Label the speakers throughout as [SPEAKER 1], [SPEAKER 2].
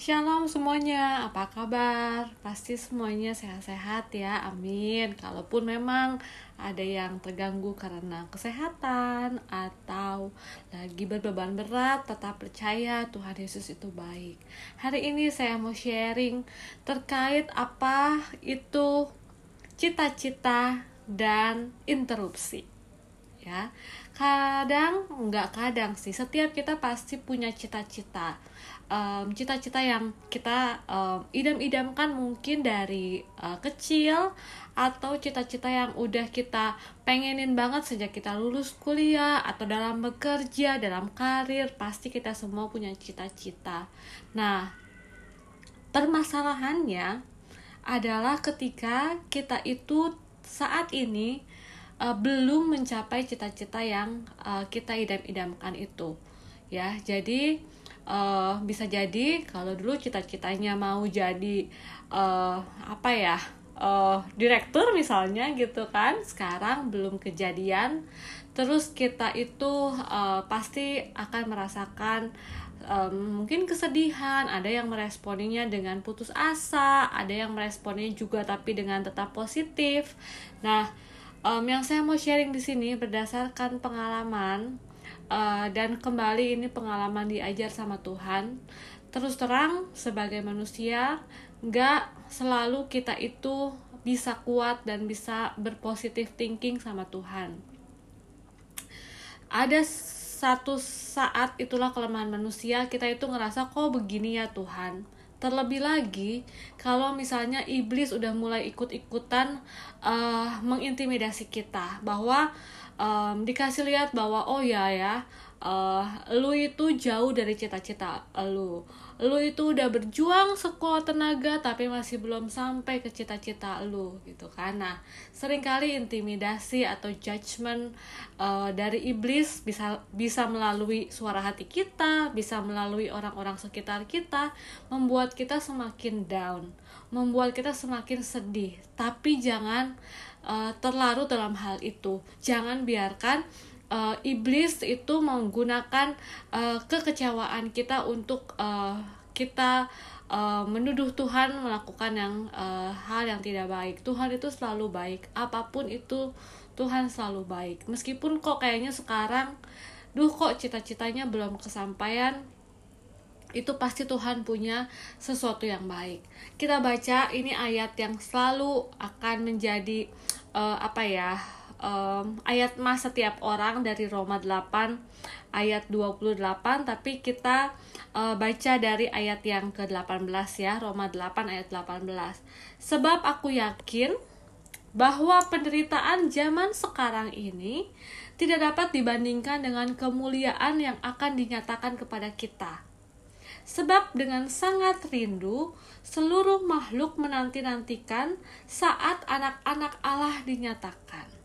[SPEAKER 1] Shalom semuanya, apa kabar? Pasti semuanya sehat-sehat ya, amin. Kalaupun memang ada yang terganggu karena kesehatan atau lagi berbeban berat, tetap percaya Tuhan Yesus itu baik. Hari ini saya mau sharing terkait apa itu cita-cita dan interupsi. Ya, kadang nggak kadang sih, setiap kita pasti punya cita-cita. Um, cita-cita yang kita um, idam-idamkan mungkin dari uh, kecil atau cita-cita yang udah kita pengenin banget sejak kita lulus kuliah atau dalam bekerja, dalam karir, pasti kita semua punya cita-cita. Nah, permasalahannya adalah ketika kita itu saat ini uh, belum mencapai cita-cita yang uh, kita idam-idamkan itu. Ya, jadi uh, bisa jadi kalau dulu cita-citanya mau jadi uh, apa ya uh, direktur misalnya gitu kan sekarang belum kejadian terus kita itu uh, pasti akan merasakan um, mungkin kesedihan ada yang meresponinya dengan putus asa ada yang meresponinya juga tapi dengan tetap positif nah um, yang saya mau sharing di sini berdasarkan pengalaman uh, dan kembali ini pengalaman diajar sama Tuhan. Terus terang sebagai manusia nggak selalu kita itu bisa kuat dan bisa berpositif thinking sama Tuhan. Ada satu saat itulah kelemahan manusia kita itu ngerasa kok begini ya Tuhan terlebih lagi kalau misalnya iblis udah mulai ikut-ikutan uh, mengintimidasi kita bahwa um, dikasih lihat bahwa oh ya ya uh, lu itu jauh dari cita-cita lu. Lu itu udah berjuang sekuat tenaga tapi masih belum sampai ke cita-cita lu gitu kan? Nah sering kali intimidasi atau judgement uh, dari iblis bisa bisa melalui suara hati kita bisa melalui orang-orang sekitar kita membuat kita semakin down membuat kita semakin sedih. Tapi jangan uh, terlarut dalam hal itu. Jangan biarkan uh, iblis itu menggunakan uh, kekecewaan kita untuk uh, kita uh, menuduh Tuhan melakukan yang uh, hal yang tidak baik. Tuhan itu selalu baik, apa pun itu Tuhan selalu baik. Meskipun kok kayaknya sekarang, duh kok cita-citanya belum kesampaian, itu pasti Tuhan punya sesuatu yang baik. Kita baca ini ayat yang selalu akan menjadi uh, apa ya? Um, ayat mas setiap orang dari Roma 8 ayat 28 tapi kita uh, baca dari ayat yang ke-18 ya Roma 8 ayat 18 sebab aku yakin bahwa penderitaan zaman sekarang ini tidak dapat dibandingkan dengan kemuliaan yang akan dinyatakan kepada kita. Sebab dengan sangat rindu seluruh makhluk menanti-nantikan saat anak-anak Allah dinyatakan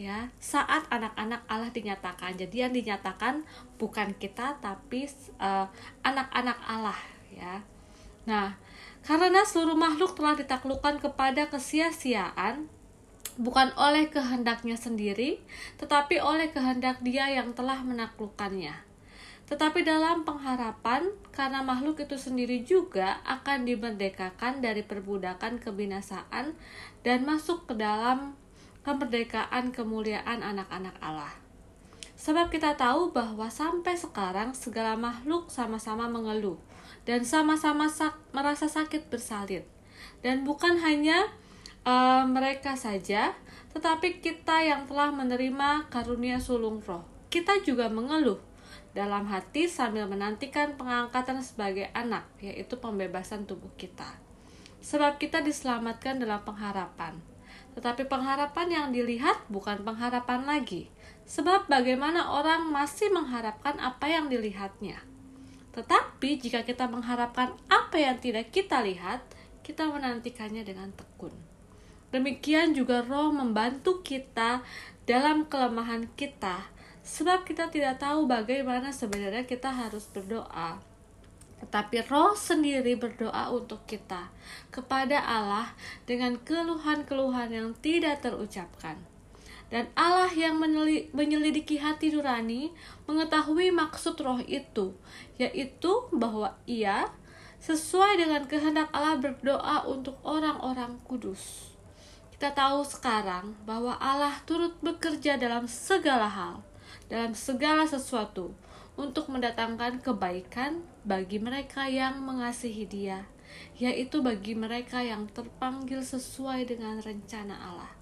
[SPEAKER 1] ya saat anak-anak Allah dinyatakan jadi yang dinyatakan bukan kita tapi eh, anak-anak Allah ya. Nah karena seluruh makhluk telah ditaklukkan kepada kesia-siaan bukan oleh kehendaknya sendiri tetapi oleh kehendak dia yang telah menaklukkannya. Tetapi dalam pengharapan karena makhluk itu sendiri juga akan dimerdekakan dari perbudakan kebinasaan dan masuk ke dalam kemerdekaan kemuliaan anak-anak Allah. Sebab kita tahu bahwa sampai sekarang segala makhluk sama-sama mengeluh dan sama-sama sak merasa sakit bersalin. Dan bukan hanya uh, mereka saja, tetapi kita yang telah menerima karunia sulung roh. Kita juga mengeluh dalam hati sambil menantikan pengangkatan sebagai anak, yaitu pembebasan tubuh kita. Sebab kita diselamatkan dalam pengharapan. Tetapi pengharapan yang dilihat bukan pengharapan lagi, sebab bagaimana orang masih mengharapkan apa yang dilihatnya. Tetapi jika kita mengharapkan apa yang tidak kita lihat, kita menantikannya dengan tekun. Demikian juga roh membantu kita dalam kelemahan kita, sebab kita tidak tahu bagaimana sebenarnya kita harus berdoa tetapi roh sendiri berdoa untuk kita kepada Allah dengan keluhan-keluhan yang tidak terucapkan. Dan Allah yang menyelidiki hati nurani mengetahui maksud roh itu, yaitu bahwa ia sesuai dengan kehendak Allah berdoa untuk orang-orang kudus. Kita tahu sekarang bahwa Allah turut bekerja dalam segala hal, dalam segala sesuatu, untuk mendatangkan kebaikan bagi mereka yang mengasihi Dia, yaitu bagi mereka yang terpanggil sesuai dengan rencana Allah.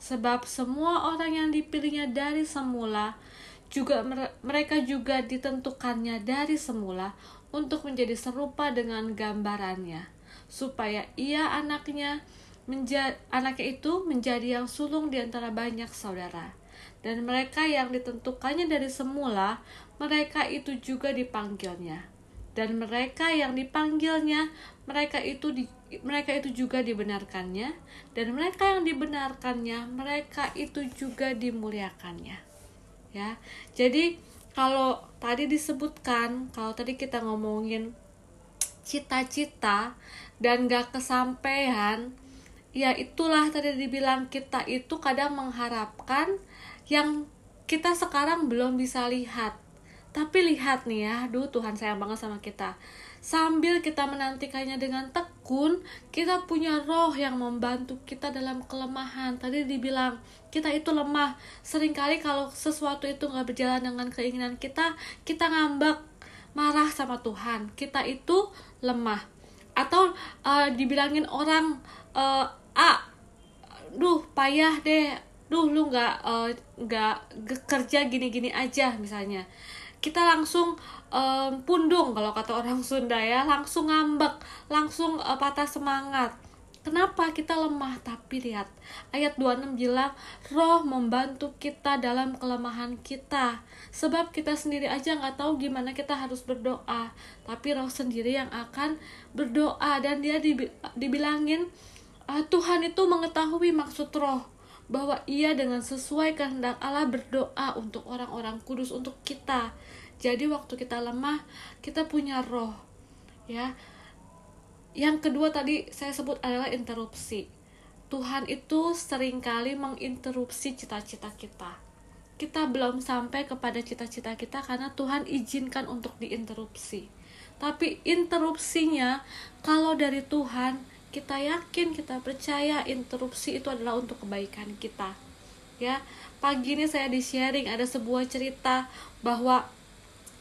[SPEAKER 1] Sebab semua orang yang dipilihnya dari semula juga mereka juga ditentukannya dari semula untuk menjadi serupa dengan gambarannya, supaya ia anaknya menjadi anaknya itu menjadi yang sulung di antara banyak saudara. Dan mereka yang ditentukannya dari semula, mereka itu juga dipanggilnya. Dan mereka yang dipanggilnya, mereka itu di, mereka itu juga dibenarkannya, dan mereka yang dibenarkannya, mereka itu juga dimuliakannya. Ya. Jadi kalau tadi disebutkan kalau tadi kita ngomongin cita-cita dan gak kesampaian ya itulah tadi dibilang kita itu kadang mengharapkan yang kita sekarang belum bisa lihat tapi lihat nih ya, duh Tuhan sayang banget sama kita. Sambil kita menantikannya dengan tekun, kita punya roh yang membantu kita dalam kelemahan. Tadi dibilang, kita itu lemah. Seringkali kalau sesuatu itu nggak berjalan dengan keinginan kita, kita ngambek, marah sama Tuhan. Kita itu lemah. Atau uh, dibilangin orang, uh, ah, duh payah deh, duh lu nggak uh, nggak kerja gini-gini aja misalnya kita langsung um, pundung kalau kata orang Sunda ya langsung ngambek langsung uh, patah semangat Kenapa kita lemah? Tapi lihat, ayat 26 bilang, roh membantu kita dalam kelemahan kita. Sebab kita sendiri aja nggak tahu gimana kita harus berdoa. Tapi roh sendiri yang akan berdoa. Dan dia dibilangin, uh, Tuhan itu mengetahui maksud roh. Bahwa ia dengan sesuai kehendak Allah berdoa untuk orang-orang kudus, untuk kita. Jadi waktu kita lemah, kita punya roh. Ya. Yang kedua tadi saya sebut adalah interupsi. Tuhan itu sering kali menginterupsi cita-cita kita. Kita belum sampai kepada cita-cita kita karena Tuhan izinkan untuk diinterupsi. Tapi interupsinya kalau dari Tuhan, kita yakin, kita percaya interupsi itu adalah untuk kebaikan kita. Ya, pagi ini saya di sharing ada sebuah cerita bahwa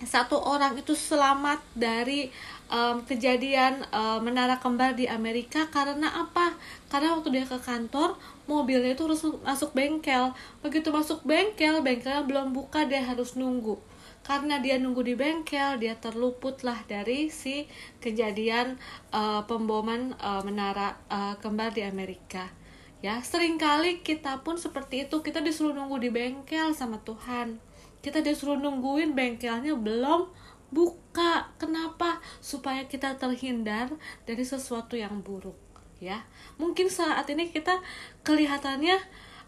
[SPEAKER 1] satu orang itu selamat dari um, kejadian um, menara kembar di Amerika karena apa? Karena waktu dia ke kantor mobilnya itu harus masuk bengkel. Begitu masuk bengkel, bengkelnya belum buka dia harus nunggu. Karena dia nunggu di bengkel, dia terluput lah dari si kejadian uh, pemboman uh, menara uh, kembar di Amerika. Ya, sering kali kita pun seperti itu, kita disuruh nunggu di bengkel sama Tuhan. Kita disuruh nungguin bengkelnya belum buka. Kenapa? Supaya kita terhindar dari sesuatu yang buruk ya. Mungkin saat ini kita kelihatannya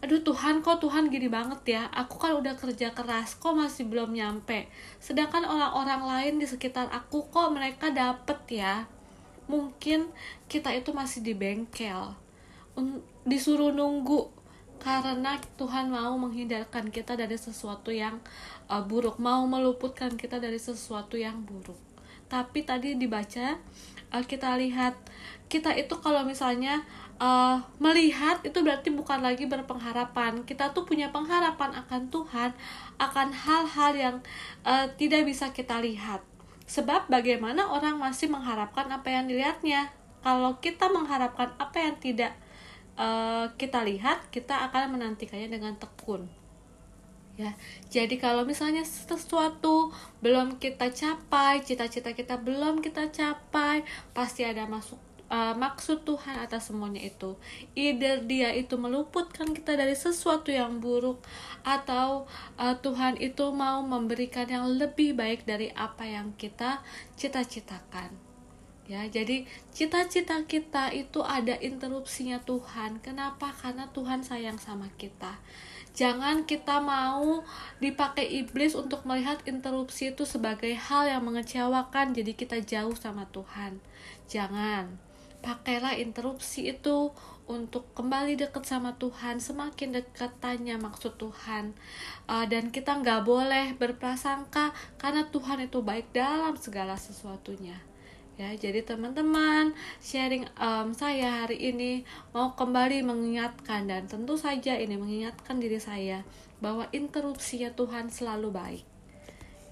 [SPEAKER 1] aduh Tuhan kok Tuhan gini banget ya? Aku kan udah kerja keras kok masih belum nyampe. Sedangkan orang-orang lain di sekitar aku kok mereka dapet ya? Mungkin kita itu masih di bengkel. Disuruh nunggu karena Tuhan mau menghindarkan kita dari sesuatu yang uh, buruk, mau meluputkan kita dari sesuatu yang buruk. Tapi tadi dibaca uh, kita lihat kita itu kalau misalnya uh, melihat itu berarti bukan lagi berpengharapan. Kita tuh punya pengharapan akan Tuhan, akan hal-hal yang uh, tidak bisa kita lihat. Sebab bagaimana orang masih mengharapkan apa yang dilihatnya? Kalau kita mengharapkan apa yang tidak uh, kita lihat kita akan menantikannya dengan tekun ya jadi kalau misalnya sesuatu belum kita capai cita-cita kita belum kita capai pasti ada masuk uh, maksud Tuhan atas semuanya itu. Either dia itu meluputkan kita dari sesuatu yang buruk atau uh, Tuhan itu mau memberikan yang lebih baik dari apa yang kita cita-citakan. Ya jadi cita-cita kita itu ada interupsinya Tuhan. Kenapa? Karena Tuhan sayang sama kita. Jangan kita mau dipakai iblis untuk melihat interupsi itu sebagai hal yang mengecewakan jadi kita jauh sama Tuhan. Jangan pakailah interupsi itu untuk kembali dekat sama Tuhan semakin dekat tanya maksud Tuhan. Uh, dan kita nggak boleh berprasangka karena Tuhan itu baik dalam segala sesuatunya. Ya jadi teman-teman sharing um, saya hari ini mau kembali mengingatkan dan tentu saja ini mengingatkan diri saya bahwa interupsinya Tuhan selalu baik.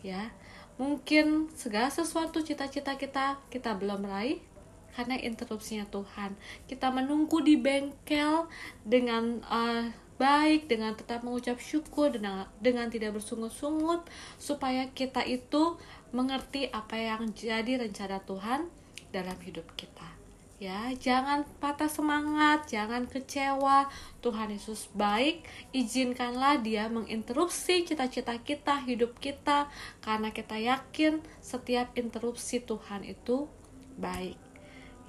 [SPEAKER 1] Ya mungkin segala sesuatu cita-cita kita kita belum raih karena interupsinya Tuhan kita menunggu di bengkel dengan uh, baik dengan tetap mengucap syukur dengan dengan tidak bersungut-sungut supaya kita itu mengerti apa yang jadi rencana Tuhan dalam hidup kita. Ya, jangan patah semangat, jangan kecewa. Tuhan Yesus baik, izinkanlah Dia menginterupsi cita-cita kita, hidup kita, karena kita yakin setiap interupsi Tuhan itu baik.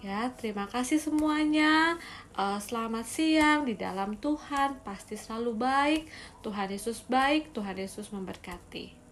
[SPEAKER 1] Ya, terima kasih semuanya. Uh, selamat siang di dalam Tuhan, pasti selalu baik. Tuhan Yesus baik, Tuhan Yesus memberkati.